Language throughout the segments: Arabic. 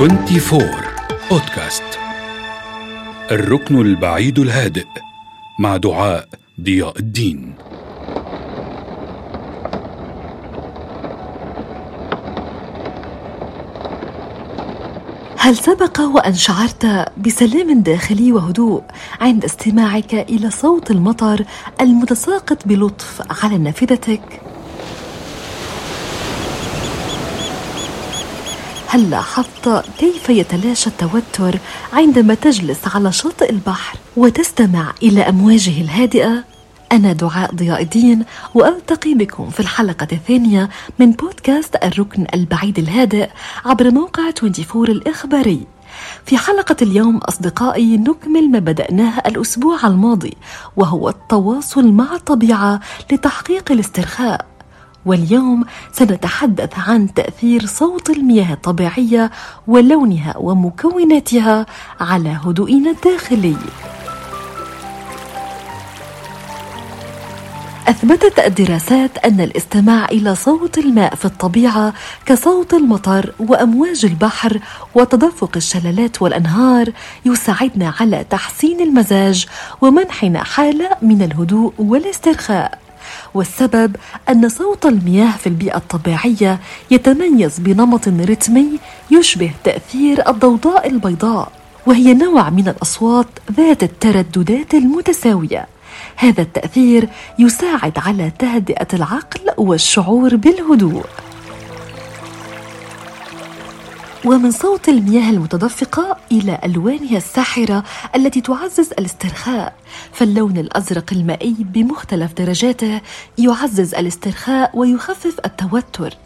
24 بودكاست الركن البعيد الهادئ مع دعاء ضياء الدين. هل سبق وأن شعرت بسلام داخلي وهدوء عند استماعك إلى صوت المطر المتساقط بلطف على نافذتك؟ هل لاحظت كيف يتلاشى التوتر عندما تجلس على شاطئ البحر وتستمع إلى أمواجه الهادئة. أنا دعاء ضياء الدين وألتقي بكم في الحلقة الثانية من بودكاست الركن البعيد الهادئ عبر موقع 24 الإخباري. في حلقة اليوم أصدقائي نكمل ما بدأناه الأسبوع الماضي وهو التواصل مع الطبيعة لتحقيق الاسترخاء. واليوم سنتحدث عن تأثير صوت المياه الطبيعية ولونها ومكوناتها على هدوئنا الداخلي. أثبتت الدراسات أن الاستماع إلى صوت الماء في الطبيعة كصوت المطر وأمواج البحر وتدفق الشلالات والأنهار يساعدنا على تحسين المزاج ومنحنا حالة من الهدوء والاسترخاء. والسبب أن صوت المياه في البيئة الطبيعية يتميز بنمط رتمي يشبه تأثير الضوضاء البيضاء وهي نوع من الأصوات ذات الترددات المتساوية. هذا التأثير يساعد على تهدئة العقل والشعور بالهدوء. ومن صوت المياه المتدفقة إلى ألوانها الساحرة التي تعزز الاسترخاء. فاللون الأزرق المائي بمختلف درجاته يعزز الاسترخاء ويخفف التوتر.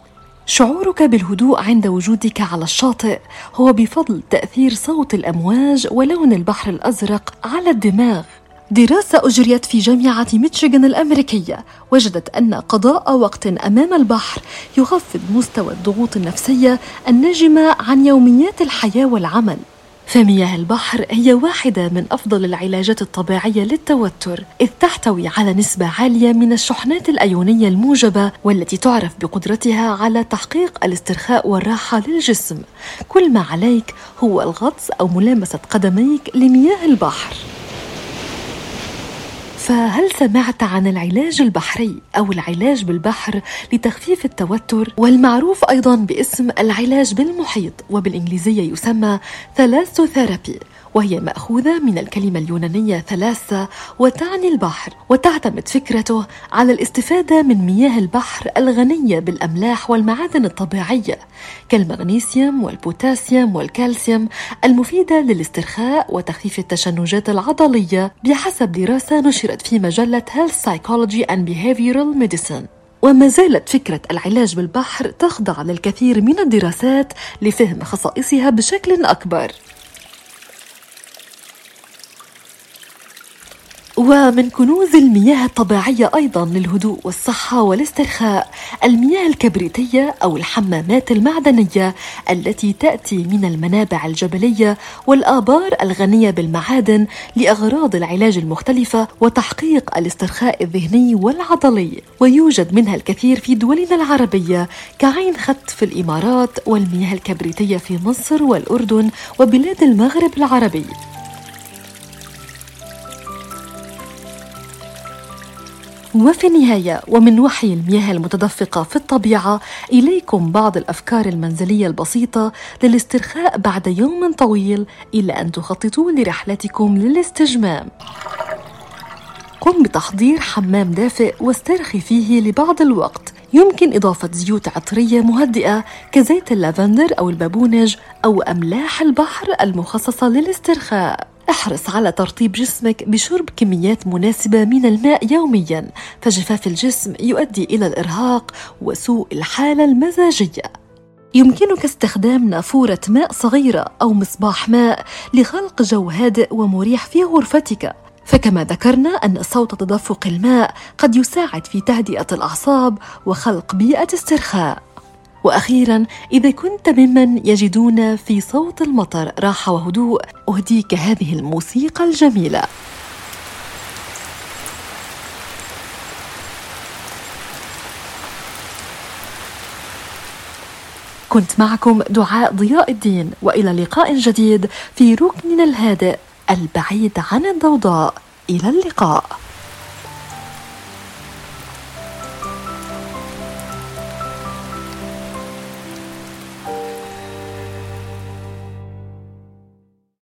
شعورك بالهدوء عند وجودك على الشاطئ هو بفضل تأثير صوت الأمواج ولون البحر الأزرق على الدماغ. دراسة أجريت في جامعة ميتشيغان الأمريكية. وجدت أن قضاء وقت أمام البحر يخفض مستوى الضغوط النفسية الناجمة عن يوميات الحياة والعمل. فمياه البحر هي واحدة من أفضل العلاجات الطبيعية للتوتر إذ تحتوي على نسبة عالية من الشحنات الأيونية الموجبة والتي تعرف بقدرتها على تحقيق الاسترخاء والراحة للجسم. كل ما عليك هو الغطس أو ملامسة قدميك لمياه البحر. فهل سمعت عن العلاج البحري أو العلاج بالبحر لتخفيف التوتر؟ والمعروف أيضا باسم العلاج بالمحيط وبالإنجليزية يسمى Thalassotherapy وهي مأخوذة من الكلمة اليونانية ثالاسا وتعني البحر وتعتمد فكرته على الاستفادة من مياه البحر الغنية بالأملاح والمعادن الطبيعية كالمغنيسيوم والبوتاسيوم والكالسيوم المفيدة للاسترخاء وتخفيف التشنجات العضلية بحسب دراسة نشرت في مجلة Health Psychology and Behavioral Medicine. وما زالت فكرة العلاج بالبحر تخضع للكثير من الدراسات لفهم خصائصها بشكل أكبر. ومن كنوز المياه الطبيعية أيضا للهدوء والصحة والاسترخاء المياه الكبريتية أو الحمامات المعدنية التي تأتي من المنابع الجبلية والآبار الغنية بالمعادن لأغراض العلاج المختلفة وتحقيق الاسترخاء الذهني والعضلي. ويوجد منها الكثير في دولنا العربية كعين خط في الإمارات والمياه الكبريتية في مصر والأردن وبلاد المغرب العربي. وفي النهاية ومن وحي المياه المتدفقة في الطبيعة إليكم بعض الأفكار المنزلية البسيطة للاسترخاء بعد يوم طويل إلى أن تخططوا لرحلتكم للاستجمام. قم بتحضير حمام دافئ واسترخي فيه لبعض الوقت. يمكن إضافة زيوت عطرية مهدئة كزيت اللافندر أو البابونج أو أملاح البحر المخصصة للاسترخاء. أحرص على ترطيب جسمك بشرب كميات مناسبة من الماء يوميا. فجفاف الجسم يؤدي إلى الإرهاق وسوء الحالة المزاجية. يمكنك استخدام نافورة ماء صغيرة أو مصباح ماء لخلق جو هادئ ومريح في غرفتك. فكما ذكرنا أن صوت تدفق الماء قد يساعد في تهدئة الأعصاب وخلق بيئة استرخاء. وأخيرا إذا كنت ممن يجدون في صوت المطر راحة وهدوء أهديك هذه الموسيقى الجميلة. كنت معكم دعاء ضياء الدين وإلى لقاء جديد في ركننا الهادئ البعيد عن الضوضاء. إلى اللقاء.